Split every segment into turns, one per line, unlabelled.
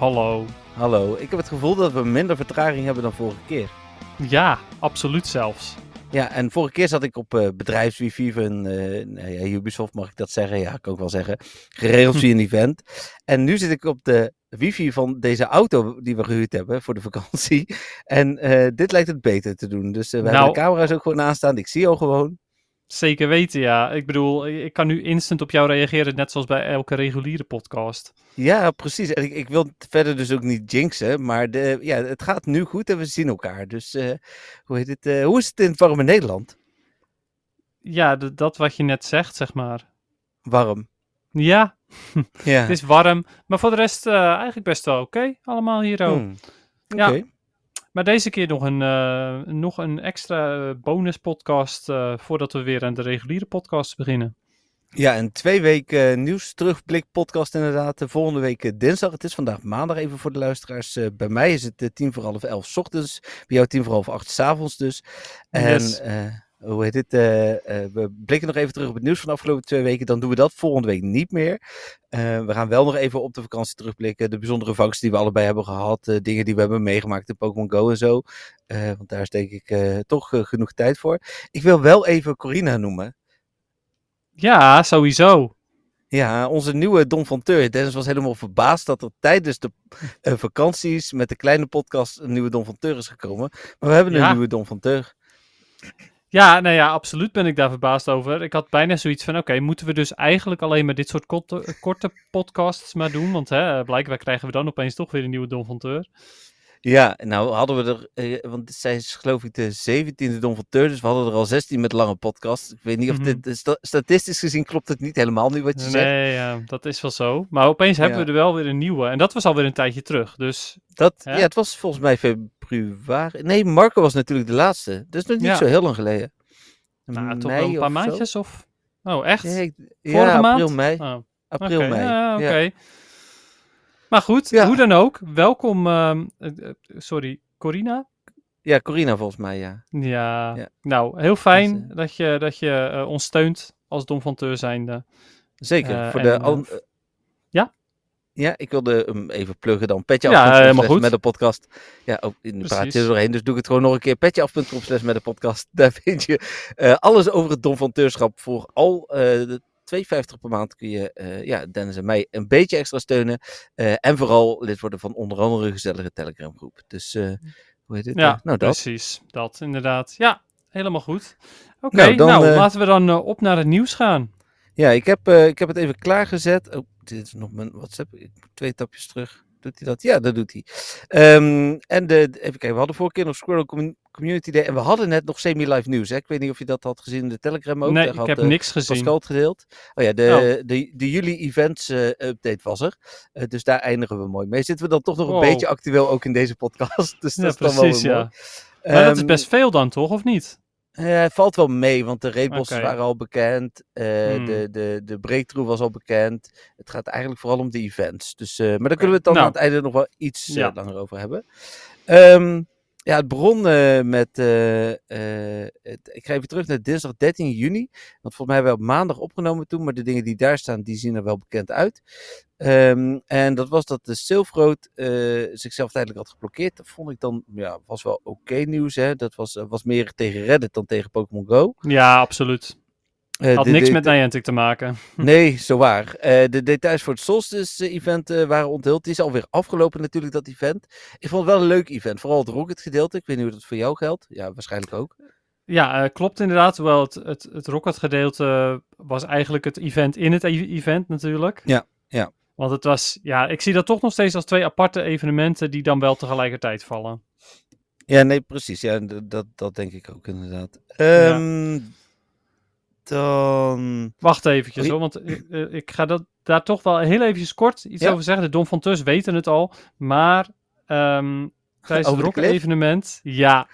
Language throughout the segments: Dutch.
Hallo.
Hallo. Ik heb het gevoel dat we minder vertraging hebben dan vorige keer.
Ja, absoluut zelfs.
Ja, en vorige keer zat ik op uh, bedrijfswifi van uh, nou ja, Ubisoft, mag ik dat zeggen? Ja, ik kan ook wel zeggen. Geregeld via een event. En nu zit ik op de wifi van deze auto die we gehuurd hebben voor de vakantie. En uh, dit lijkt het beter te doen. Dus we nou, hebben de camera's ook gewoon aanstaan. Ik zie jou gewoon.
Zeker weten, ja. Ik bedoel, ik kan nu instant op jou reageren, net zoals bij elke reguliere podcast.
Ja, precies. Ik, ik wil verder dus ook niet jinxen, maar de, ja, het gaat nu goed en we zien elkaar. Dus uh, hoe, heet het, uh, hoe is het in het warme Nederland?
Ja, de, dat wat je net zegt, zeg maar.
Warm.
Ja, ja. het is warm. Maar voor de rest uh, eigenlijk best wel oké. Allemaal hier ook. Hmm.
Oké. Ja.
Maar deze keer nog een, uh, nog een extra bonus podcast uh, voordat we weer aan de reguliere podcast beginnen.
Ja, een twee weken uh, nieuws terugblik podcast inderdaad. De volgende week dinsdag. Het is vandaag maandag even voor de luisteraars. bij mij is het tien voor half elf ochtends. Bij jou tien voor half acht s avonds dus. En yes hoe heet het? Uh, uh, we blikken nog even terug op het nieuws van de afgelopen twee weken. Dan doen we dat volgende week niet meer. Uh, we gaan wel nog even op de vakantie terugblikken. De bijzondere vangsten die we allebei hebben gehad. dingen die we hebben meegemaakt in Pokémon Go en zo. want daar is denk ik toch genoeg tijd voor. Ik wil wel even Corina noemen.
Ja, sowieso.
Ja, onze nieuwe Don van Teur. Dennis was helemaal verbaasd dat er tijdens de vakanties met de kleine podcast een nieuwe Don van Teur is gekomen. Maar we hebben een ja. nieuwe Don van Teur.
Ja, nou ja, absoluut ben ik daar verbaasd over. Ik had bijna zoiets van, oké, moeten we dus eigenlijk alleen maar dit soort korte, podcasts maar doen? Want hè, blijkbaar krijgen we dan opeens toch weer een nieuwe Don van
Ja, nou hadden we er, eh, want zij is geloof ik de 17e Don van dus we hadden er al 16 met lange podcasts. Ik weet niet of mm -hmm. dit, sta statistisch gezien klopt het niet helemaal nu wat je
nee,
zegt.
Nee, ja, dat is wel zo. Maar opeens hebben we er wel weer een nieuwe. En dat was alweer een tijdje terug, dus...
Dat, ja, het was volgens mij februari. Nee, Marco was natuurlijk de laatste. Dus nog niet ja. zo heel lang geleden.
Nou, toch wel een paar maandjes of? Oh, echt?
Nee,
Vorige
ja,
maand?
april, mei.
Oh.
April,
okay.
mei.
Ja, oké. Okay. Maar goed, hoe dan ook. Welkom, uh, sorry, Corina?
Ja, Corina volgens mij, ja.
Ja, ja. nou, heel fijn dus, uh, dat je, dat je uh, ons steunt als Don van Teur zijnde.
Zeker, voor de...
ja?
Ja, ik wilde hem even pluggen dan. Petje
ja,
met de podcast. Ja, ook in de praat je doorheen, dus doe ik het gewoon nog een keer. Petjeaf.com slash met de podcast. Daar vind je uh, alles over het Don van Teurschap. Voor al uh, de 2,50 per maand kun je uh, ja, Dennis en mij een beetje extra steunen. en vooral lid worden van onder andere een gezellige Telegram groep. Dus hoe heet het?
Ja,
nou, dat.
precies. Dat inderdaad. Ja, helemaal goed. Oké, okay, nou, nou laten we dan op naar het nieuws gaan.
Ja, ik heb, ik heb het even klaargezet. Oh, dit is nog mijn WhatsApp. Ik moet twee tapjes terug. Doet hij dat? Ja, dat doet hij. Um, en de, even kijken, we hadden vorige keer nog Squirrel Community Day. En we hadden net nog semi-live nieuws. Hè? Ik weet niet of je dat had gezien in de Telegram ook.
Nee,
Daar
ik
had,
heb
uh,
niks gezien.
Pascal het gedeeld. Oh ja, de, oh. de, de juli events uh, update was er. Uh, dus daar eindigen we mooi mee. Zitten we dan toch nog
wow.
een beetje actueel ook in deze podcast. Dus dat dan
precies,
wel
ja.
mooi.
Maar um, dat is best veel dan, toch? Of niet?
Uh, het valt wel mee, want de raidbosses
Oké.
waren al bekend. Uh,
Hmm.
de, de, de breakthrough was al bekend. Het gaat eigenlijk vooral om de events. Dus, uh, maar daar kunnen we het dan
Nou.
aan het einde nog wel iets
Ja.
langer over hebben. Ehm, ja, het eh, met. Het- ik ga even terug naar dinsdag 13 juni. Want volgens mij hebben we op maandag opgenomen toen. Maar de dingen die daar staan, die zien er wel bekend uit. Ehm, en dat was dat de Road eh, zichzelf tijdelijk had geblokkeerd. Dat vond ik dan, ja, was wel oké nieuws. Hè? Dat was, eh, was meer tegen Reddit dan tegen Pokémon Go.
Ja, absoluut.
Eh,
Had
de-
niks
de-
met Niantic te maken.
Nee, zo waar. Eh, de details voor het Solstice-event waren onthuld. Die is alweer afgelopen natuurlijk, dat event. Ik vond het wel een leuk event. Vooral het Rocket-gedeelte. Ik weet niet hoe dat voor jou geldt. Ja, waarschijnlijk ook.
Ja, eh, klopt inderdaad. Hoewel het, het, het Rocket gedeelte was eigenlijk het event in het e- event natuurlijk.
Ja, ja.
Want het was, ja, ik zie dat toch nog steeds als twee aparte evenementen die dan wel tegelijkertijd vallen.
Ja, nee, precies. Ja, dat, dat denk ik ook inderdaad. Ehm, Dan...
Wacht eventjes hoor, want eh, eh, ik ga dat, daar toch wel heel eventjes kort iets
Ja.
over zeggen. De Don van Tus weten het al, maar ehm, tijdens het Rocket evenement. Ja.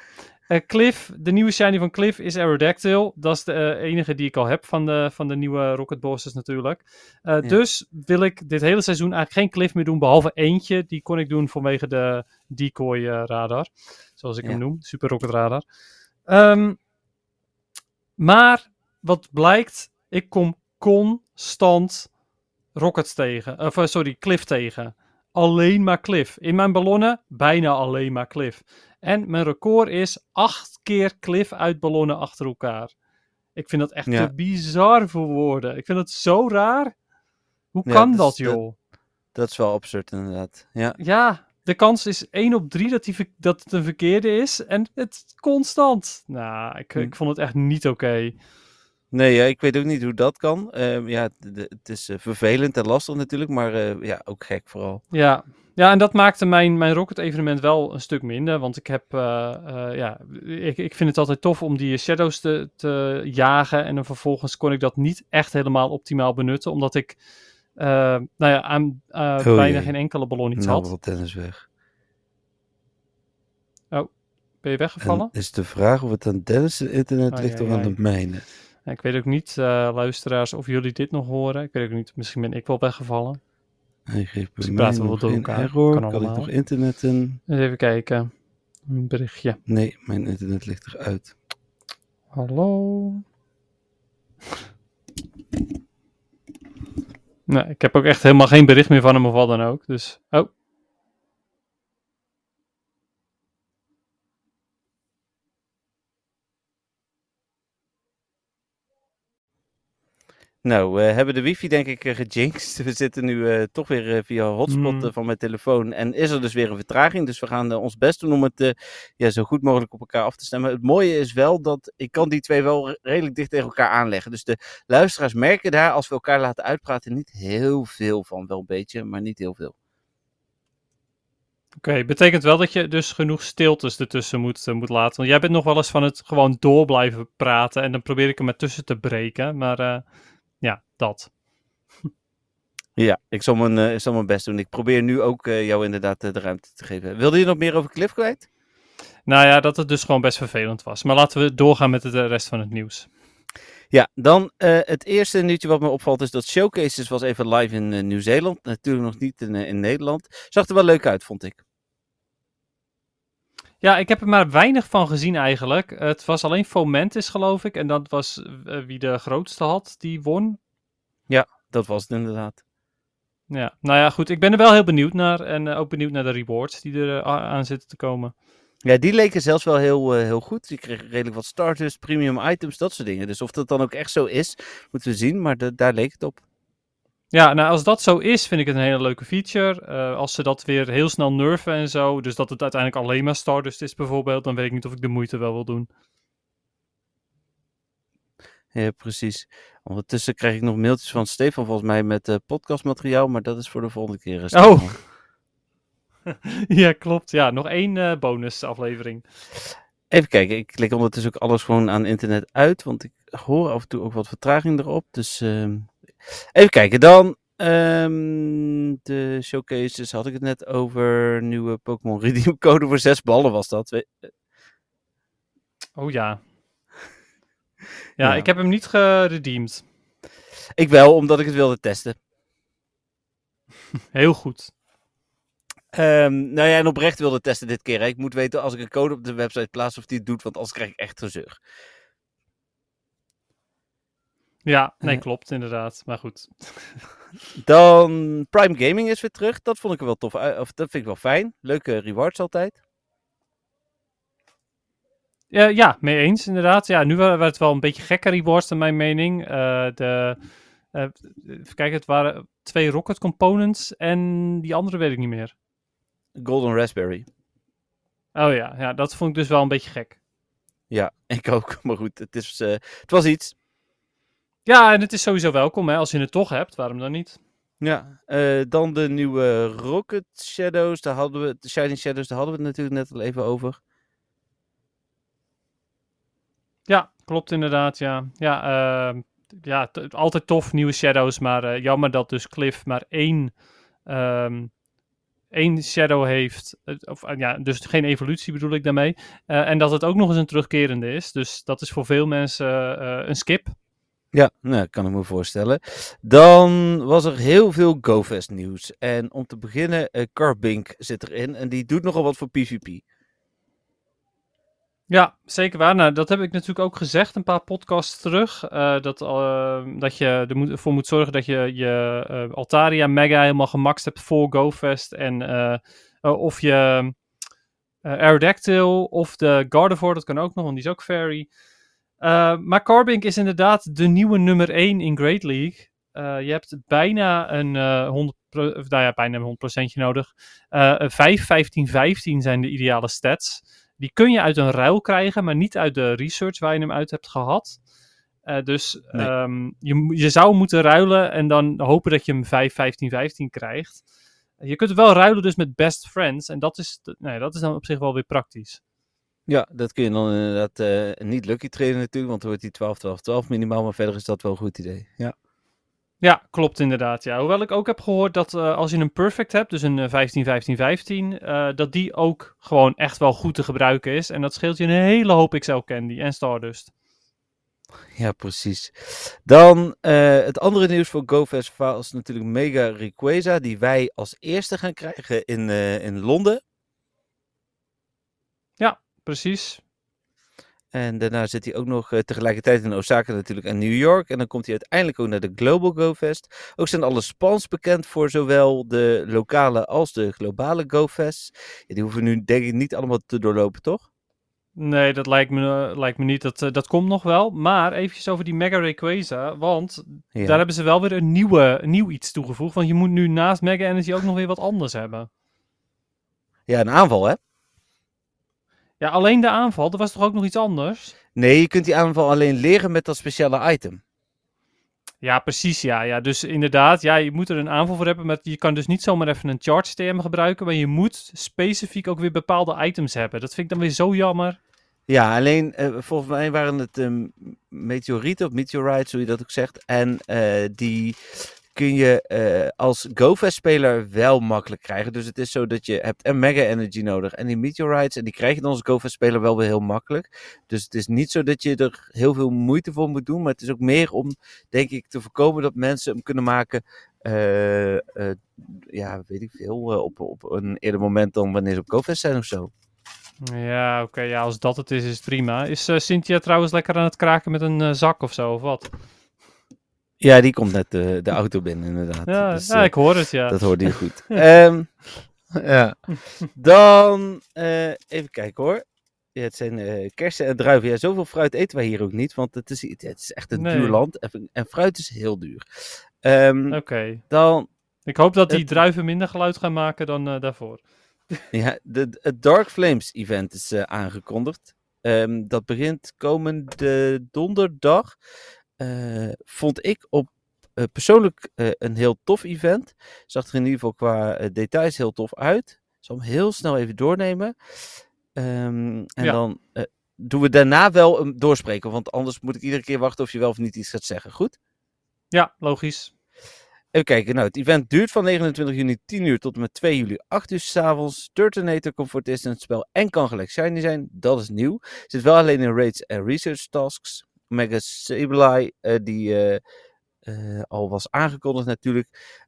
Eh, Cliff, de nieuwe shiny van Cliff is Aerodactyl. Dat is de eh, enige die ik al heb van de, van de nieuwe Rocket Bosses natuurlijk. Eh, Dus wil ik dit hele seizoen eigenlijk geen Cliff meer doen, behalve eentje. Die kon ik doen vanwege de decoy radar. Zoals ik
Ja.
hem noem, Super Rocket radar. Ehm, maar wat blijkt, ik kom constant Rockets tegen. Of sorry, Cliff tegen. Alleen maar Cliff. In mijn ballonnen bijna alleen maar Cliff. En mijn record is acht keer Cliff uit ballonnen achter elkaar. Ik vind dat echt
Ja.
te bizar voor woorden. Ik vind dat zo raar. Hoe
Ja,
kan
dat
dat, joh?
Dat is wel absurd inderdaad. Ja.
Ja, de kans is 1 op 3 dat, die, dat het een verkeerde is. En het constant. Nou, ik,
Hm.
ik vond het echt niet oké.
Nee, ja, ik weet ook niet hoe dat kan. Ehm, ja, het is eh, vervelend en lastig natuurlijk, maar eh, ja, ook gek vooral.
Ja. ja, en dat maakte mijn, mijn Rocket evenement wel een stuk minder. Want ik heb, eh, ja, ik, ik vind het altijd tof om die shadows te, te jagen. En dan vervolgens kon ik dat niet echt helemaal optimaal benutten. Omdat ik, nou ja, aan
Oh
bijna
jee.
geen enkele ballon iets
nou,
had.
wat Dennis weg.
Ben je weggevallen?
En is de vraag of het aan Dennis' internet ligt of aan de mijne.
Ik weet ook niet, eh, luisteraars, of jullie dit nog horen. Ik weet ook niet, misschien ben ik wel weggevallen.
Hij geeft bij
Misschien
mij
praten
nog
wel door elkaar.
error.
Kan
Kan, ik nog internetten?
Eens even kijken. Een berichtje.
Nee, mijn internet ligt eruit.
Hallo. Nee, ik heb ook echt helemaal geen bericht meer van hem of wat dan ook. Dus, oh.
Nou, we hebben de wifi denk ik eh, gejinxed. We zitten nu eh, toch weer eh, via hotspot eh, van mijn telefoon. En is er dus weer een vertraging. Dus we gaan ons best doen om het ja, zo goed mogelijk op elkaar af te stemmen. Het mooie is wel dat ik kan die twee wel re- redelijk dicht tegen elkaar aanleggen. Dus de luisteraars merken daar als we elkaar laten uitpraten niet heel veel van. Wel een beetje, maar niet heel veel.
Oké, betekent wel dat je dus genoeg stiltes ertussen moet, moet laten. Want jij bent nog wel eens van het gewoon door blijven praten. En dan probeer ik hem ertussen te breken. Maar ja, dat.
Ja, ik zal mijn, eh, zal mijn best doen. Ik probeer nu ook eh, jou inderdaad eh, de ruimte te geven. Wilde je nog meer over Cliff kwijt?
Nou ja, dat het dus gewoon best vervelend was. Maar laten we doorgaan met de rest van het nieuws.
Ja, dan het eerste nieuwtje wat me opvalt is dat Showcases was even live in Nieuw-Zeeland. Natuurlijk nog niet in, in Nederland. Zag er wel leuk uit, vond ik.
Ja, ik heb er maar weinig van gezien eigenlijk. Het was alleen Fomentis, geloof ik. En dat was eh, wie de grootste had, die won.
Dat was het inderdaad.
Ja, nou ja, goed. Ik ben er wel heel benieuwd naar. En eh, ook benieuwd naar de rewards die er eh, aan zitten te komen.
Ja, die leken zelfs wel heel, heel goed. Je kreeg redelijk wat starters, premium items, dat soort dingen. Dus of dat dan ook echt zo is, moeten we zien. Maar de- daar leek het op.
Ja, nou als dat zo is, vind ik het een hele leuke feature. Eh, als ze dat weer heel snel nerven en zo, dus dat het uiteindelijk alleen maar Stardust is bijvoorbeeld, dan weet ik niet of ik de moeite wel wil doen.
Ja, precies. Ondertussen krijg ik nog mailtjes van Stefan volgens mij met eh, podcastmateriaal. Maar dat is voor de volgende keer. eh,
Oh. Ja, klopt. Ja, nog één eh bonusaflevering.
Even kijken, ik klik ondertussen ook alles gewoon aan internet uit, want ik hoor af en toe ook wat vertraging erop. Dus ehm, even kijken, dan ehm, de showcases had ik het net over. Nieuwe Pokémon Redeem code voor zes ballen was dat. We-
Oh ja. Ja,
Ja.
ik heb hem niet geredeemd.
Ik wel, omdat ik het wilde testen.
Heel goed.
Ehm, nou ja, en oprecht wilde testen dit keer. Hè. Ik moet weten als ik een code op de website plaats of die het doet, want anders krijg ik echt gezeur.
Ja, nee,
Eh.
klopt inderdaad. Maar goed.
Dan Prime Gaming is weer terug. Dat vond ik wel tof uit. Of dat vind ik wel fijn. Leuke rewards altijd.
Ja, ja, mee eens inderdaad. Ja, nu waren het wel een beetje gekke rewards naar mijn mening. Eh, de, eh, even kijken, het waren twee rocket components en die andere weet ik niet meer.
Golden Raspberry.
Oh ja, ja, dat vond ik dus wel een beetje gek.
Ja, ik ook. Maar goed, het, is, eh, het was iets.
Ja, en het is sowieso welkom hè, als je het toch hebt, waarom dan niet?
Ja, eh, dan de nieuwe Rocket Shadows. Daar hadden we, de Shining Shadows, daar hadden we het natuurlijk net al even over.
Ja, klopt inderdaad, ja. Ja, ehm, ja altijd tof, nieuwe shadows, maar eh, jammer dat dus Cliff maar één, ehm, één shadow heeft. Of, eh, ja, dus geen evolutie bedoel ik daarmee. En dat het ook nog eens een terugkerende is. Dus dat is voor veel mensen een skip.
Ja, nou, kan ik me voorstellen. Dan was er heel veel GoFest nieuws. En om te beginnen, eh Carbink zit erin en die doet nogal wat voor PvP.
Ja, zeker waar. Nou, dat heb ik natuurlijk ook gezegd een paar podcasts terug. eh, dat, eh, dat je ervoor moet zorgen dat je je Altaria Mega helemaal gemaxt hebt voor GoFest. En of je Aerodactyl of de Gardevoir, dat kan ook nog, want die is ook fairy. Eh, maar Carbink is inderdaad de nieuwe nummer 1 in Great League. Eh, je hebt bijna een eh 100, pro- of, nou ja, bijna een 100% nodig. Eh, een 5, 15, 15 zijn de ideale stats. Die kun je uit een ruil krijgen, maar niet uit de research waar je hem uit hebt gehad. Eh, dus
Nee.
ehm, je, je zou moeten ruilen en dan hopen dat je hem 5, 15, 15 krijgt. Je kunt wel ruilen dus met best friends. En dat is, nee, dat is dan op zich wel weer praktisch.
Ja, dat kun je dan inderdaad eh, niet lucky trainen natuurlijk, want dan wordt die 12, 12, 12 minimaal. Maar verder is dat wel een goed idee. Ja,
Ja, klopt inderdaad. Ja. Hoewel ik ook heb gehoord dat eh, als je een perfect hebt, dus een eh, 15, 15, 15, eh, dat die ook gewoon echt wel goed te gebruiken is. En dat scheelt je een hele hoop XL Candy en Stardust.
ja precies. Dan het andere nieuws voor GoFest was natuurlijk Mega Rayquaza, die wij als eerste gaan krijgen in, in Londen.
Precies.
En daarna zit hij ook nog eh, tegelijkertijd in Osaka natuurlijk en New York. En dan komt hij uiteindelijk ook naar de Global Go Fest. Ook zijn alle spans bekend voor zowel de lokale als de globale Go Fest. Ja, die hoeven we nu denk ik niet allemaal te doorlopen, toch?
Nee, dat lijkt me, eh, lijkt me niet. Dat, eh, dat komt nog wel. Maar eventjes over die Mega Rayquaza. Want
Ja.
daar hebben ze wel weer een, nieuwe, een nieuw iets toegevoegd. Want je moet nu naast Mega Energy ook nog weer wat anders hebben.
ja, een aanval hè?
Ja, alleen de aanval. Er was toch ook nog iets anders?
Nee, je kunt die aanval alleen leren met dat speciale item.
Ja, precies. Ja, ja. Dus inderdaad, ja, je moet er een aanval voor hebben. Maar je kan dus niet zomaar even een charge TM gebruiken. Maar je moet specifiek ook weer bepaalde items hebben. Dat vind ik dan weer zo jammer.
Ja, alleen eh, volgens mij waren het um, meteorieten of meteorites, hoe je dat ook zegt. En eh, die kun je eh, als GoFest-speler wel makkelijk krijgen. Dus het is zo dat je hebt en Mega Energy nodig en die meteorites. En die krijg je dan als GoFest-speler wel weer heel makkelijk. Dus het is niet zo dat je er heel veel moeite voor moet doen. Maar het is ook meer om, denk ik, te voorkomen dat mensen hem kunnen maken... eh, eh, ja, weet ik veel, op, op een eerder moment dan wanneer ze op GoFest zijn of zo.
Ja, oké. ja, als dat het is, is het prima. Is Cynthia trouwens lekker aan het kraken met een zak of zo, of wat?
Ja, die komt net de, de auto binnen, inderdaad.
Ja,
Dus,
ja
eh,
ik hoor het, ja.
Dat hoorde je goed. Ehm, ja. Dan eh, even kijken hoor. Ja, het zijn eh, kersen en druiven. Ja, zoveel fruit eten wij hier ook niet, want het is, het is echt een
Nee.
duur land. En, en fruit is heel duur. Ehm,
Oké.
Dan,
Ik hoop dat die
Het-
druiven minder geluid gaan maken dan eh, daarvoor.
ja, de, het Dark Flames event is eh, aangekondigd. Ehm, dat begint komende donderdag. Eh, vond ik op eh, persoonlijk eh, een heel tof event. Zag er in ieder geval qua details heel tof uit. Ik zal hem heel snel even doornemen. Ehm, en
Ja.
dan doen we daarna wel een doorspreken. Want anders moet ik iedere keer wachten of je wel of niet iets gaat zeggen. Goed?
Ja, logisch.
Even kijken. Nou, het event duurt van 29 juni 10 uur tot en met 2 juli 8 uur s'avonds. Turtonator eerst in het spel en kan gelijk shiny zijn. Dat is nieuw. Zit wel alleen in raids en research tasks. Mega Sableye, eh, die eh, eh, al was aangekondigd natuurlijk.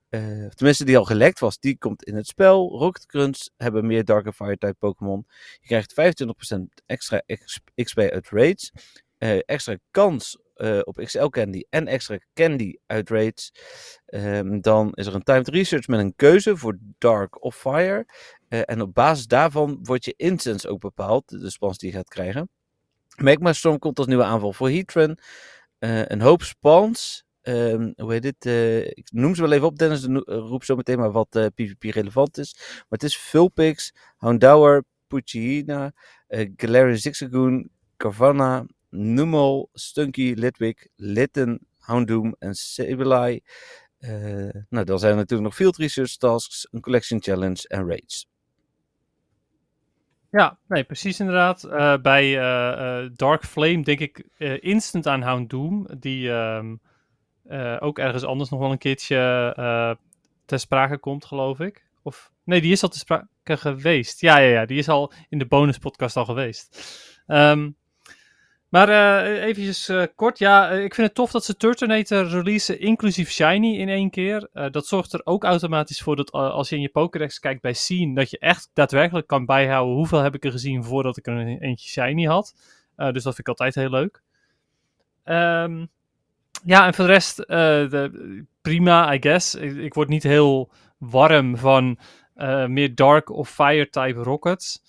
Tenminste, die al gelekt was, die komt in het spel. Rocket Crunch hebben meer Dark and Fire type Pokémon. Je krijgt 25% extra XP uit raids. Extra kans op XL Candy en extra Candy uit raids. Ehm, dan is er een timed research met een keuze voor Dark of Fire. En op basis daarvan wordt je instance ook bepaald, de spans die je gaat krijgen. Magma Storm komt als nieuwe aanval voor Heatran. Eh, een hoop spans. Ehm, hoe heet dit? Eh, ik noem ze wel even op, Dennis eh, roep zo meteen maar wat PvP relevant is. Maar het is Vulpix, Houndour, Puchihina, eh Galarian Zigzagoon, Carvanha, Numel, Stunky, Litwick, Litten, Houndoom en Sableye. Nou, dan zijn er natuurlijk nog field research tasks, een collection challenge en raids.
Ja, nee, precies inderdaad. Eh, bij eh, eh, Dark Flame denk ik instant aan Houndoom. Die ehm, eh, ook ergens anders nog wel een keertje ter sprake komt, geloof ik. Of, nee, die is al te sprake geweest. Ja, ja, ja, die is al in de bonuspodcast al geweest. Um, maar uh, eventjes uh, kort, ja, ik vind het tof dat ze Turtonator releasen, inclusief Shiny in één keer. Dat zorgt er ook automatisch voor dat als je in je Pokédex kijkt bij Scene, dat je echt daadwerkelijk kan bijhouden hoeveel heb ik er gezien voordat ik er een eentje Shiny had. dus dat vind ik altijd heel leuk. Um, ja, en voor de rest, de, prima, I guess. Ik, ik, word niet heel warm van meer Dark of Fire-type rockets.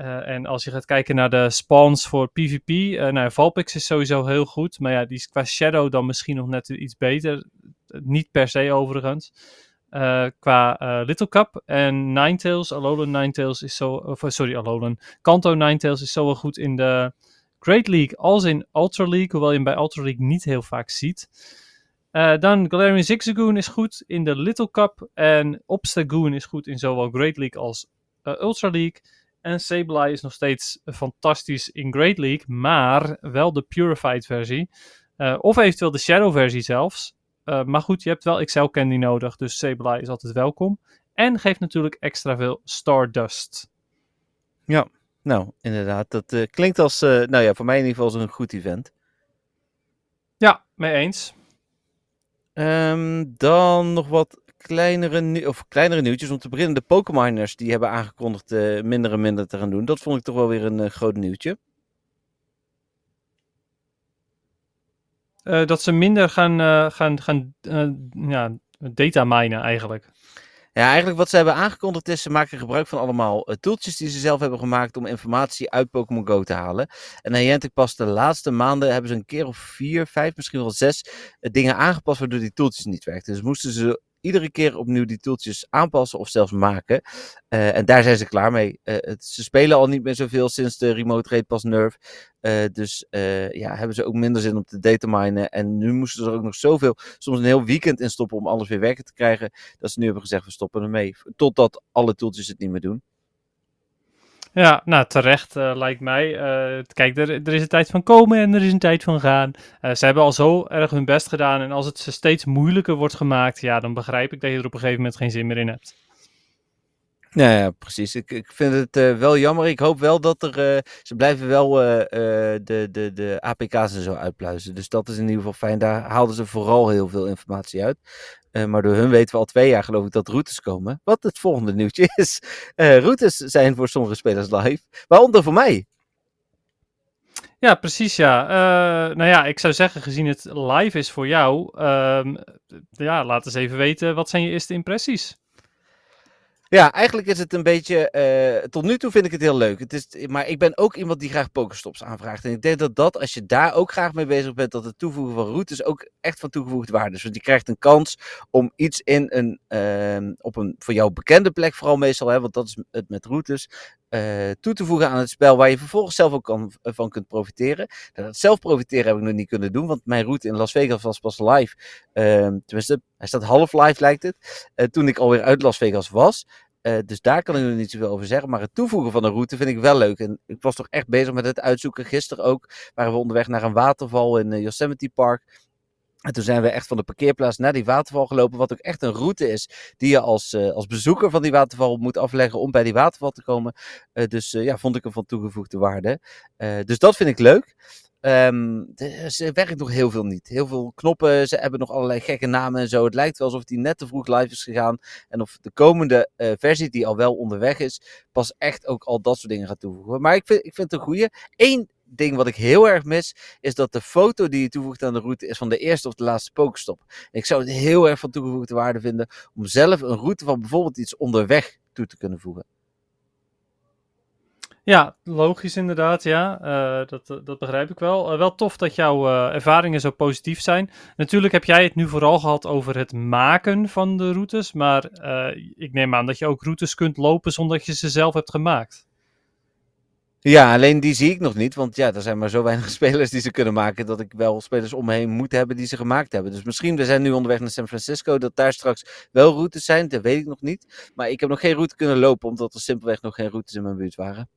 Uh, en als je gaat kijken naar de spawns voor PvP, uh, eh, nou, Valpix is sowieso heel goed. Maar ja, die is qua Shadow dan misschien nog net iets beter. Niet per se overigens. Uh, qua Little Cup en Ninetales, Alolan Ninetales is zo... Sorry, Alolan. Kanto Ninetales is zo goed in de Great League als in Ultra League. Hoewel je hem bij Ultra League niet heel vaak ziet. dan Galarian Zigzagoon is goed in de Little Cup. En Obstagoon is goed in zowel Great League als Ultra League. En Sableye is nog steeds fantastisch in Great League, maar wel de Purified versie. Uh, of eventueel de Shadow versie zelfs. Uh, maar goed, je hebt wel Excel Candy nodig, dus Sableye is altijd welkom. En geeft natuurlijk extra veel Stardust.
Ja, nou inderdaad. Dat uh, klinkt als, nou ja, voor mij in ieder geval als een goed event.
Ja, mee eens.
Um, dan nog wat kleinere, of kleinere nieuwtjes. Om te beginnen, de Pokémoners die hebben aangekondigd uh, minder en minder te gaan doen. Dat vond ik toch wel weer een uh, groot nieuwtje.
Uh, dat ze minder gaan, gaan, gaan ja, data minen eigenlijk.
Ja, eigenlijk wat ze hebben aangekondigd is, ze maken gebruik van allemaal uh, tooltjes die ze zelf hebben gemaakt om informatie uit Pokémon Go te halen. En Niantic pas de laatste maanden hebben ze een keer of vier, vijf, misschien wel zes dingen aangepast waardoor die tooltjes niet werkten. Dus moesten ze iedere keer opnieuw die toeltjes aanpassen of zelfs maken. Uh, en daar zijn ze klaar mee. Het, ze spelen al niet meer zoveel sinds de Remote Rate Pas Nerf. Uh, dus ja, hebben ze ook minder zin om te dataminen. En nu moesten ze er ook nog zoveel, soms een heel weekend in stoppen om alles weer werken te krijgen. Dat ze nu hebben gezegd, we stoppen ermee. Totdat alle toeltjes het niet meer doen.
Ja, nou terecht uh, lijkt mij. Uh, kijk, er, er, is een tijd van komen en er is een tijd van gaan. Uh, ze hebben al zo erg hun best gedaan en als het ze steeds moeilijker wordt gemaakt, ja, dan begrijp ik dat je er op een gegeven moment geen zin meer in hebt.
Nou ja, precies. Ik, ik vind het wel jammer. Ik hoop wel dat er. ze blijven wel de, de, de APK's en zo uitpluizen. Dus dat is in ieder geval fijn. Daar haalden ze vooral heel veel informatie uit. Uh, maar door hun weten we al twee jaar geloof ik dat routes komen. Wat het volgende nieuwtje is. Uh, routes zijn voor sommige spelers live. Waaronder voor mij.
Ja, precies ja. Uh, nou ja, ik zou zeggen, gezien het live is voor jou. Uh, ja, laat eens even weten, wat zijn je eerste impressies?
Ja, eigenlijk is het een beetje. Uh, tot nu toe vind ik het heel leuk. Het is, maar ik ben ook iemand die graag pokerstops aanvraagt. En ik denk dat dat, als je daar ook graag mee bezig bent, dat het toevoegen van routes ook echt van toegevoegde waarde is. Want je krijgt een kans om iets in een, uh, op een voor jou bekende plek, vooral meestal, hè, want dat is het met routes, uh, toe te voegen aan het spel waar je vervolgens zelf ook kan, van kunt profiteren. Nou, dat zelf profiteren heb ik nog niet kunnen doen, want mijn route in Las Vegas was pas live. Uh, tenminste, hij staat half live lijkt het. Uh, toen ik alweer uit Las Vegas was. Dus daar kan ik nog niet zoveel over zeggen. Maar het toevoegen van een route vind ik wel leuk. En ik was toch echt bezig met het uitzoeken. Gisteren ook waren we onderweg naar een waterval in Yosemite Park. En toen zijn we echt van de parkeerplaats naar die waterval gelopen. Wat ook echt een route is die je als, uh, als bezoeker van die waterval moet afleggen om bij die waterval te komen. Uh, dus uh, ja, vond ik hem van toegevoegde waarde. dus dat vind ik leuk. Um, ze werkt nog heel veel niet. Heel veel knoppen, ze hebben nog allerlei gekke namen en zo. Het lijkt wel alsof die net te vroeg live is gegaan. En of de komende versie, die al wel onderweg is, pas echt ook al dat soort dingen gaat toevoegen. Maar ik vind, ik vind het een goede. Eén ding wat ik heel erg mis, is dat de foto die je toevoegt aan de route is van de eerste of de laatste pokestop. ik zou het heel erg van toegevoegde waarde vinden om zelf een route van bijvoorbeeld iets onderweg toe te kunnen voegen.
Ja, logisch inderdaad, ja. Uh, dat, dat begrijp ik wel. Uh, wel tof dat jouw ervaringen zo positief zijn. Natuurlijk heb jij het nu vooral gehad over het maken van de routes, maar ik neem aan dat je ook routes kunt lopen zonder dat je ze zelf hebt gemaakt.
Ja, alleen die zie ik nog niet. Want ja, er zijn maar zo weinig spelers die ze kunnen maken. Dat ik wel spelers om me heen moet hebben die ze gemaakt hebben. Dus misschien, we zijn nu onderweg naar San Francisco. Dat daar straks wel routes zijn. Dat weet ik nog niet. Maar ik heb nog geen route kunnen lopen. Omdat er simpelweg nog geen routes in mijn buurt waren.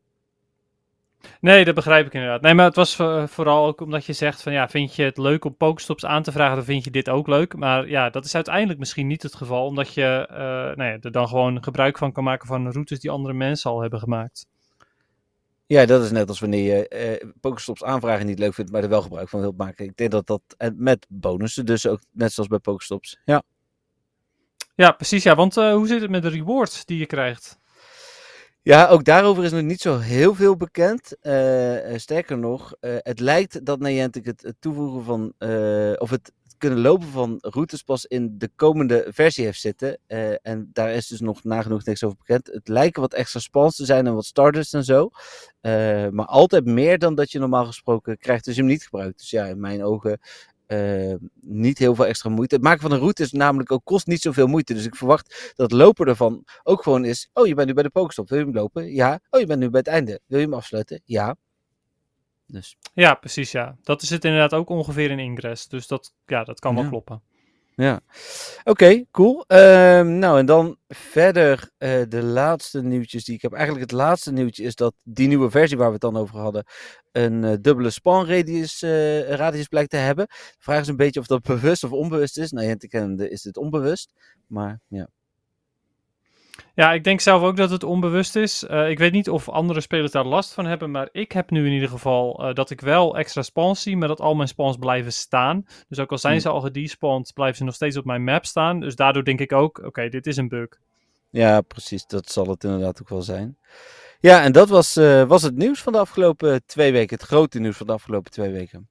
Nee, dat begrijp ik inderdaad. Nee, maar het was vooral ook omdat je zegt van ja, vind je het leuk om Pokestops aan te vragen, dan vind je dit ook leuk. Maar ja, dat is uiteindelijk misschien niet het geval, omdat je uh, nou ja, er dan gewoon gebruik van kan maken van routes die andere mensen al hebben gemaakt.
Ja, dat is net als wanneer je uh, Pokestops aanvragen niet leuk vindt, maar er wel gebruik van wilt maken. Ik denk dat dat met bonussen, dus ook net zoals bij Pokestops. Ja.
Ja, precies. Ja, want uh, hoe zit het met de rewards die je krijgt?
Ja, ook daarover is nog niet zo heel veel bekend. Uh, sterker nog, uh, het lijkt dat Niantic het, het toevoegen van, of het kunnen lopen van routes pas in de komende versie heeft zitten. en daar is dus nog nagenoeg niks over bekend. Het lijken wat extra spawns te zijn en wat starters en zo. maar altijd meer dan dat je normaal gesproken krijgt als je hem niet gebruikt. Dus ja, in mijn ogen uh, niet heel veel extra moeite. Het maken van een route is namelijk ook kost niet zoveel moeite. Dus ik verwacht dat lopen ervan ook gewoon is. Oh, je bent nu bij de pokestop. Wil je hem lopen? Ja. Oh, je bent nu bij het einde. Wil je hem afsluiten? Ja.
Dus. Ja, precies. Ja. Dat is het inderdaad ook ongeveer in Ingress. Dus dat, ja, dat kan wel kloppen.
Ja, oké, cool. Um, nou, en dan verder uh, de laatste nieuwtjes die ik heb. Eigenlijk het laatste nieuwtje is dat die nieuwe versie waar we het dan over hadden, een uh, dubbele span radius, uh, radius blijkt te hebben. De vraag is een beetje of dat bewust of onbewust is. Nou, kennende is dit onbewust, maar ja.
Ja, ik denk zelf ook dat het onbewust is. Uh, ik weet niet of andere spelers daar last van hebben, maar ik heb nu in ieder geval uh, dat ik wel extra spawns zie, maar dat al mijn spawns blijven staan. Dus ook al zijn hmm. ze al gedespawned, blijven ze nog steeds op mijn map staan. Dus daardoor denk ik ook, oké, dit is een bug.
Ja, precies. Dat zal het inderdaad ook wel zijn. Ja, en dat was, uh, was het nieuws van de afgelopen twee weken. Het grote nieuws van de afgelopen twee weken.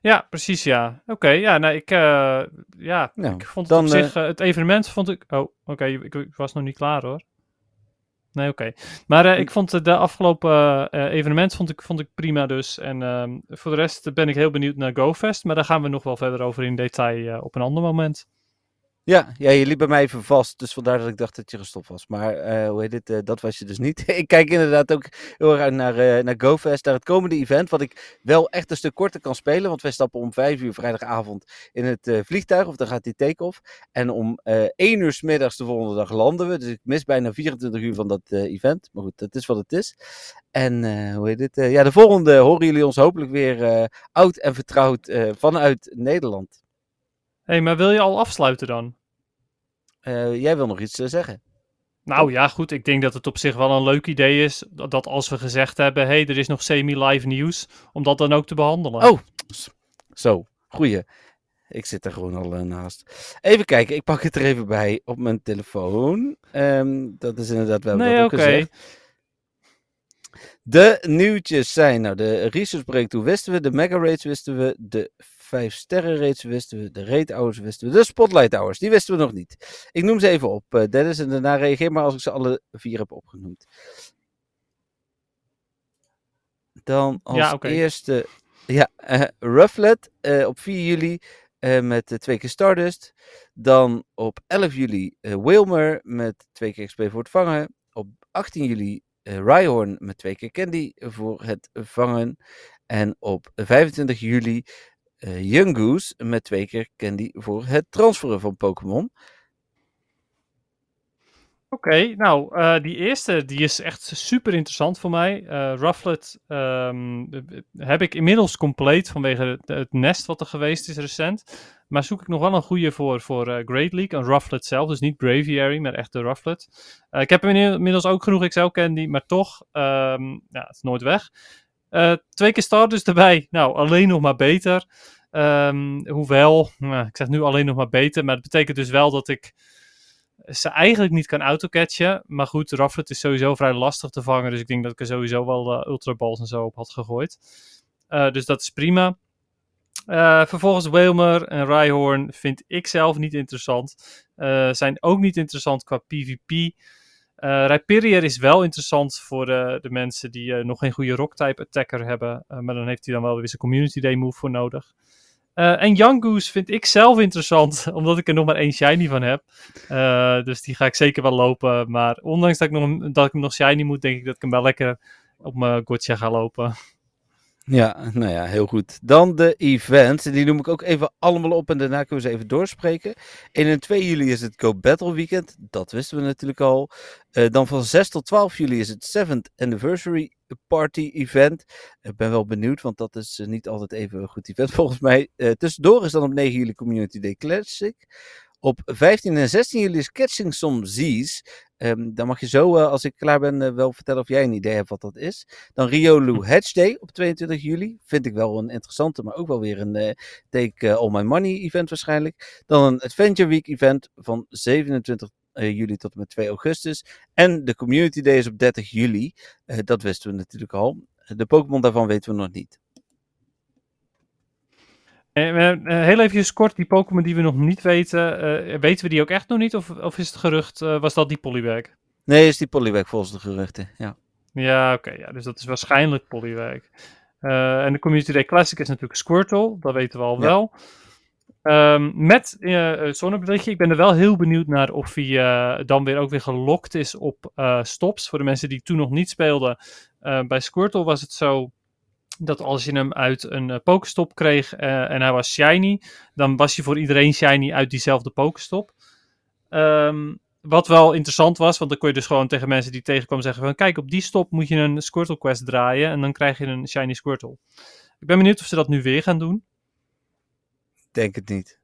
Ja, precies, ja. Oké, ja, nou, ik, uh, ja, nou, ik vond het dan, op zich, uh, het evenement vond ik, oh, oké, okay, ik, ik, was nog niet klaar hoor. Nee, oké. Okay. Maar uh, ik vond de afgelopen evenement vond ik, vond ik prima dus. En ehm, voor de rest ben ik heel benieuwd naar GoFest, maar daar gaan we nog wel verder over in detail op een ander moment.
Ja, ja, je liep bij mij even vast, dus vandaar dat ik dacht dat je gestopt was. Maar uh, hoe heet het, uh, dat was je dus niet. ik kijk inderdaad ook heel erg naar, uh, naar GoFest, naar het komende event, wat ik wel echt een stuk korter kan spelen, want wij stappen om vijf uur vrijdagavond in het vliegtuig, of dan gaat die take-off. En om één uur s middags de volgende dag landen we, dus ik mis bijna 24 uur van dat event. Maar goed, dat is wat het is. En hoe heet het, ja, de volgende horen jullie ons hopelijk weer oud en vertrouwd vanuit Nederland
hey, maar wil je al afsluiten dan?
Uh, jij wil nog iets uh, zeggen.
Nou ja, goed. Ik denk dat het op zich wel een leuk idee is. Dat als we gezegd hebben: hey, er is nog semi-live nieuws. Om dat dan ook te behandelen.
Oh, zo. Goeie. Ik zit er gewoon al uh, naast. Even kijken, ik pak het er even bij op mijn telefoon. Um, dat is inderdaad wel
nee, oké. Okay.
De nieuwtjes zijn, nou, de research breakthrough wisten we, de mega rates wisten we, de vijf sterren rates wisten we, de rate hours wisten we, de spotlight hours, die wisten we nog niet. Ik noem ze even op, uh, Dennis, en daarna reageer maar als ik ze alle vier heb opgenoemd. Dan als ja, okay. eerste, ja, uh, Rufflet uh, op 4 juli met twee keer Stardust. Dan op 11 juli Wilmer met twee keer XP voor het vangen. Op 18 juli uh, Rhyhorn met twee keer Candy voor het vangen. En op 25 juli uh, Goose met twee keer Candy voor het transferen van Pokémon.
Oké, nou, uh, die eerste die is echt super interessant voor mij. Uh, Rufflet um, heb ik inmiddels compleet vanwege het, nest wat er geweest is recent. Maar zoek ik nog wel een goede voor, voor Great League, een Rufflet zelf. Dus niet Braviary, maar echt de Rufflet. ik heb inmiddels ook genoeg XL Candy, maar toch, um, ja, het is nooit weg. Twee keer starters erbij, nou, alleen nog maar beter. Um, hoewel, nou, ik zeg nu alleen nog maar beter, maar dat betekent dus wel dat ik ze eigenlijk niet kan autocatchen. Maar goed, Rafflet is sowieso vrij lastig te vangen. Dus ik denk dat ik er sowieso wel uh, Ultra Balls en zo op had gegooid. Uh, dus dat is prima. Vervolgens Wilmer en Rhyhorn vind ik zelf niet interessant. zijn ook niet interessant qua PvP. Uh, is wel interessant voor de, de mensen die nog geen goede rock-type attacker hebben. maar dan heeft hij dan wel weer zijn community day move voor nodig. En Young Goose vind ik zelf interessant, omdat ik er nog maar één shiny van heb. Dus die ga ik zeker wel lopen. Maar ondanks dat ik, nog, dat ik hem nog shiny moet, denk ik dat ik hem wel lekker op mijn gotcha ga lopen.
Ja, nou ja, heel goed. Dan de events. Die noem ik ook even allemaal op en daarna kunnen we ze even doorspreken. 1 en 2 juli is het Go Battle Weekend. Dat wisten we natuurlijk al. Uh, dan van 6 tot 12 juli is het 7th Anniversary Party Event. Ik ben wel benieuwd, want dat is uh, niet altijd even een goed event volgens mij. Uh, tussendoor is dan op 9 juli Community Day Classic. Op 15 en 16 juli is Catching Some Z's. Um, dan mag je zo, uh, als ik klaar ben, uh, wel vertellen of jij een idee hebt wat dat is. Dan Riolu Hedge Day op 22 juli. Vind ik wel een interessante, maar ook wel weer een uh, Take All My Money event waarschijnlijk. Dan een Adventure Week event van 27 juli tot en met 2 augustus. En de Community Day is op 30 juli. dat wisten we natuurlijk al. De Pokémon daarvan weten we nog niet.
Uh, heel even kort, die Pokémon die we nog niet weten, uh, weten we die ook echt nog niet? Of, of is het gerucht, uh, was dat die Poliwag?
Nee, is die Poliwag volgens de geruchten, ja.
Ja, oké, okay, ja, dus dat is waarschijnlijk Poliwag. en de Community Day Classic is natuurlijk Squirtle, dat weten we al ja. wel. Um, met uh, zonneberichtje, ik ben er wel heel benieuwd naar of hij dan weer ook weer gelokt is op stops. Voor de mensen die toen nog niet speelden, bij Squirtle was het zo dat als je hem uit een uh, Pokestop kreeg uh, en hij was shiny, dan was hij voor iedereen shiny uit diezelfde Pokestop. Um, wat wel interessant was, want dan kon je dus gewoon tegen mensen die tegenkomen zeggen van kijk, op die stop moet je een Squirtle quest draaien en dan krijg je een shiny Squirtle. Ik ben benieuwd of ze dat nu weer gaan doen.
Denk het niet.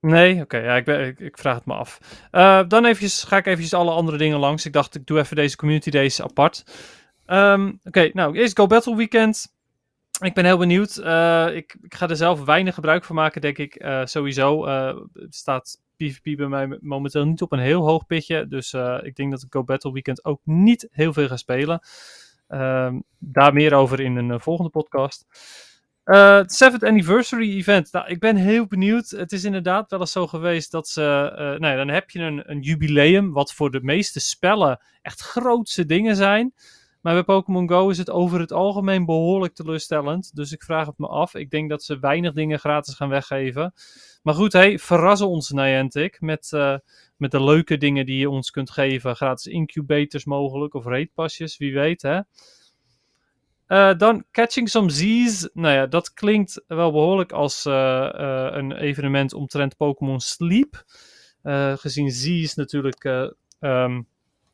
Nee, oké, okay, ja, ik, ben, ik, ik, vraag het me af. Uh, dan eventjes, ga ik eventjes alle andere dingen langs. Ik dacht, ik doe even deze community days apart. Um, Oké, nou, eerst Go Battle Weekend. Ik ben heel benieuwd. Uh, ik, ik, ga er zelf weinig gebruik van maken, denk ik. Uh, sowieso uh, staat PvP bij mij momenteel niet op een heel hoog pitje. Dus ik denk dat ik Go Battle Weekend ook niet heel veel ga spelen. Ehm, daar meer over in een volgende podcast. Het 7th Anniversary Event. Nou, ik ben heel benieuwd. Het is inderdaad wel eens zo geweest dat ze. nou ja, dan heb je een, een jubileum. Wat voor de meeste spellen echt grootse dingen zijn. Maar bij Pokémon Go is het over het algemeen behoorlijk teleurstellend. Dus ik vraag het me af. Ik denk dat ze weinig dingen gratis gaan weggeven. Maar goed, hey, verrassen ons Niantic met, uh, met de leuke dingen die je ons kunt geven. Gratis incubators mogelijk of raidpasjes, wie weet hè. Uh, dan Catching Some Z's. Nou ja, dat klinkt wel behoorlijk als uh, een evenement omtrent Pokémon Sleep. gezien Z's natuurlijk um,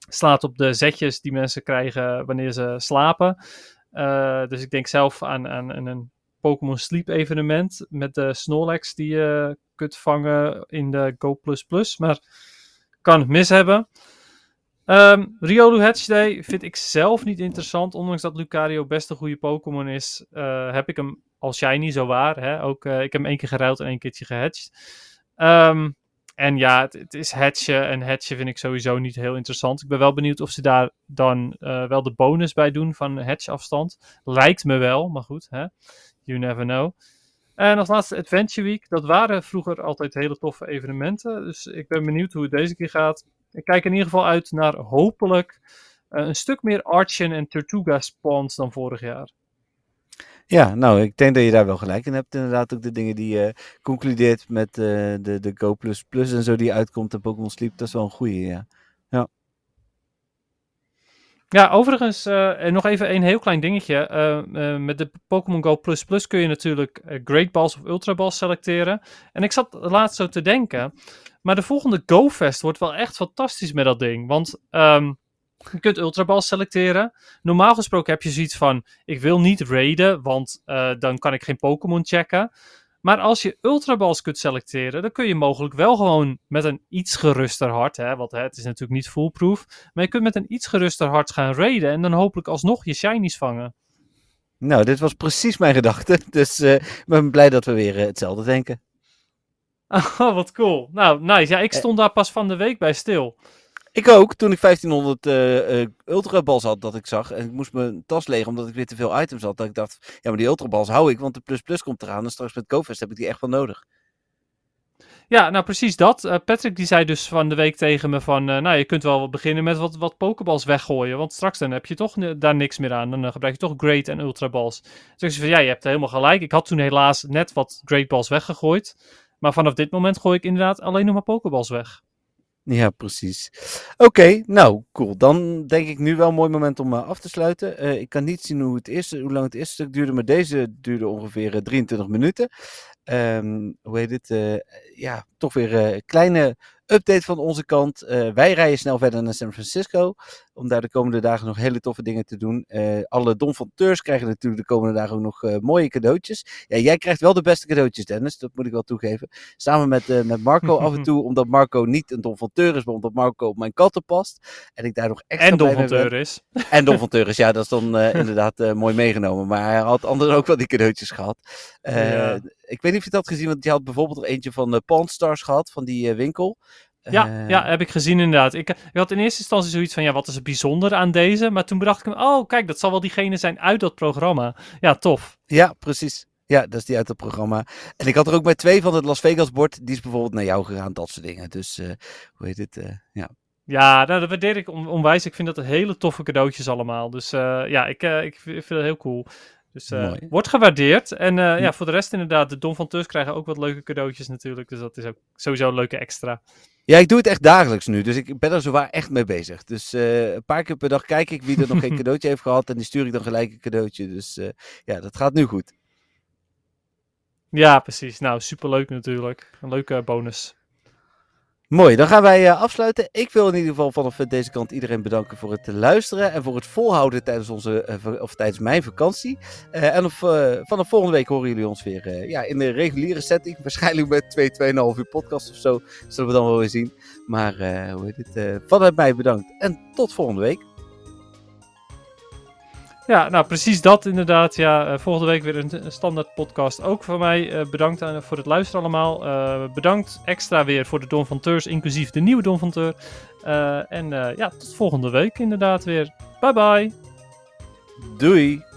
slaat op de zetjes die mensen krijgen wanneer ze slapen. Uh, dus ik denk zelf aan, een Pokémon Sleep evenement met de Snorlax die je kunt vangen in de Go++. Maar kan het mis hebben. Um, Riolu Hatch Day vind ik zelf niet interessant. Ondanks dat Lucario best een goede Pokémon is, uh, heb ik hem al shiny, zo waar. Hè? Ook, uh, ik heb hem één keer geruild en één keertje gehatcht. Um, en ja, het, is hatchen. En hatchen vind ik sowieso niet heel interessant. Ik ben wel benieuwd of ze daar dan uh, wel de bonus bij doen van hatch-afstand. Lijkt me wel, maar goed, hè? you never know. En als laatste Adventure Week. Dat waren vroeger altijd hele toffe evenementen. Dus ik ben benieuwd hoe het deze keer gaat. Ik kijk in ieder geval uit naar hopelijk uh, een stuk meer Archen en Tortuga spawns dan vorig jaar.
Ja, nou, ik denk dat je daar wel gelijk in hebt. Inderdaad, ook de dingen die je concludeert met uh, de, de Go Plus Plus en zo die uitkomt en Pokémon Sleep. Dat is wel een goede, ja. Ja,
ja overigens, uh, nog even een heel klein dingetje. Uh, met de Pokémon Go Plus Plus kun je natuurlijk Great Balls of Ultra Balls selecteren. En ik zat laatst zo te denken, maar de volgende Go Fest wordt wel echt fantastisch met dat ding. Want... Um, je kunt ultraballs selecteren. Normaal gesproken heb je zoiets van: ik wil niet raiden, want uh, dan kan ik geen Pokémon checken. Maar als je ultraballs kunt selecteren, dan kun je mogelijk wel gewoon met een iets geruster hart, hè, want hè, het is natuurlijk niet foolproof, maar je kunt met een iets geruster hart gaan raiden en dan hopelijk alsnog je shinies vangen.
Nou, dit was precies mijn gedachte, dus uh, ik ben blij dat we weer uh, hetzelfde denken.
Oh, wat cool. Nou, nice. Ja, ik stond daar pas van de week bij stil.
Ik ook, toen ik 1500 uh, uh, ultrabals had dat ik zag. En ik moest mijn tas leeg omdat ik weer te veel items had. Dat ik dacht, ja maar die ultrabals hou ik, want de plus plus komt eraan. En straks met GoFest heb ik die echt wel nodig.
Ja, nou precies dat. Uh, Patrick die zei dus van de week tegen me van, uh, nou je kunt wel beginnen met wat, wat pokeballs weggooien, want straks dan heb je toch daar niks meer aan. Dan uh, gebruik je toch Great en Ultraballs. Dus ik zei van, ja je hebt helemaal gelijk. Ik had toen helaas net wat Great Balls weggegooid. Maar vanaf dit moment gooi ik inderdaad alleen nog maar pokeballs weg.
Ja, precies. Oké, nou, cool. Dan denk ik nu wel een mooi moment om uh, af te sluiten. Uh, ik kan niet zien hoe, het eerste, hoe lang het eerste stuk duurde, maar deze duurde ongeveer uh, 23 minuten. Um, hoe heet het? ja, toch weer een kleine update van onze kant. Wij rijden snel verder naar San Francisco. Om daar de komende dagen nog hele toffe dingen te doen. Uh, alle donfonteurs krijgen natuurlijk de komende dagen ook nog uh, mooie cadeautjes. Ja, jij krijgt wel de beste cadeautjes, Dennis. Dat moet ik wel toegeven. Samen met, met Marco af en toe. Omdat Marco niet een donfonteur is, maar omdat Marco op mijn katten past. En ik daar nog extra
En donfonteur is.
En donfonteur is, ja. Dat is dan inderdaad mooi meegenomen. Maar hij had anders ook wel die cadeautjes gehad. Ja. Ik weet niet of je dat had gezien, want je had bijvoorbeeld er eentje van Pawn Stars gehad, van die winkel.
Ja, uh, ja, heb ik gezien inderdaad. Ik, ik, had in eerste instantie zoiets van, ja, wat is het bijzonder aan deze? Maar toen bedacht ik me, oh, kijk, dat zal wel diegene zijn uit dat programma. Ja, tof.
Ja, precies. Ja, dat is die uit het programma. En ik had er ook bij twee van het Las Vegas bord. Die is bijvoorbeeld naar jou gegaan, dat soort dingen. Dus, uh, hoe heet het? Uh, ja.
Ja, nou, dat waardeer ik on onwijs. Ik vind dat hele toffe cadeautjes allemaal. Dus ja, ik, ik vind het heel cool. Dus uh, wordt gewaardeerd. En uh, ja, voor de rest inderdaad, de Don van Tus krijgen ook wat leuke cadeautjes natuurlijk. Dus dat is ook sowieso een leuke extra.
Ja, ik doe het echt dagelijks nu. Dus ik ben er zowaar echt mee bezig. Dus uh, een paar keer per dag kijk ik wie er nog geen cadeautje heeft gehad. En die stuur ik dan gelijk een cadeautje. Dus ja, dat gaat nu goed.
Ja, precies. Nou, superleuk natuurlijk. Een leuke bonus.
Mooi, dan gaan wij uh, afsluiten. Ik wil in ieder geval vanaf deze kant iedereen bedanken voor het luisteren en voor het volhouden tijdens, onze, uh, of tijdens mijn vakantie. En of, vanaf volgende week horen jullie ons weer ja, in de reguliere setting. Waarschijnlijk met 2, 2,5 uur podcast of zo. Zullen we dan wel weer zien. Maar hoe heet het? vanuit mij bedankt en tot volgende week.
Ja, nou precies dat inderdaad. Ja, uh, volgende week weer een, standaard podcast ook van mij. Uh, bedankt aan, voor het luisteren allemaal. Uh, bedankt extra weer voor de Don van Teurs, inclusief de nieuwe Don van Teur. en ja, tot volgende week inderdaad weer. Bye bye.
Doei.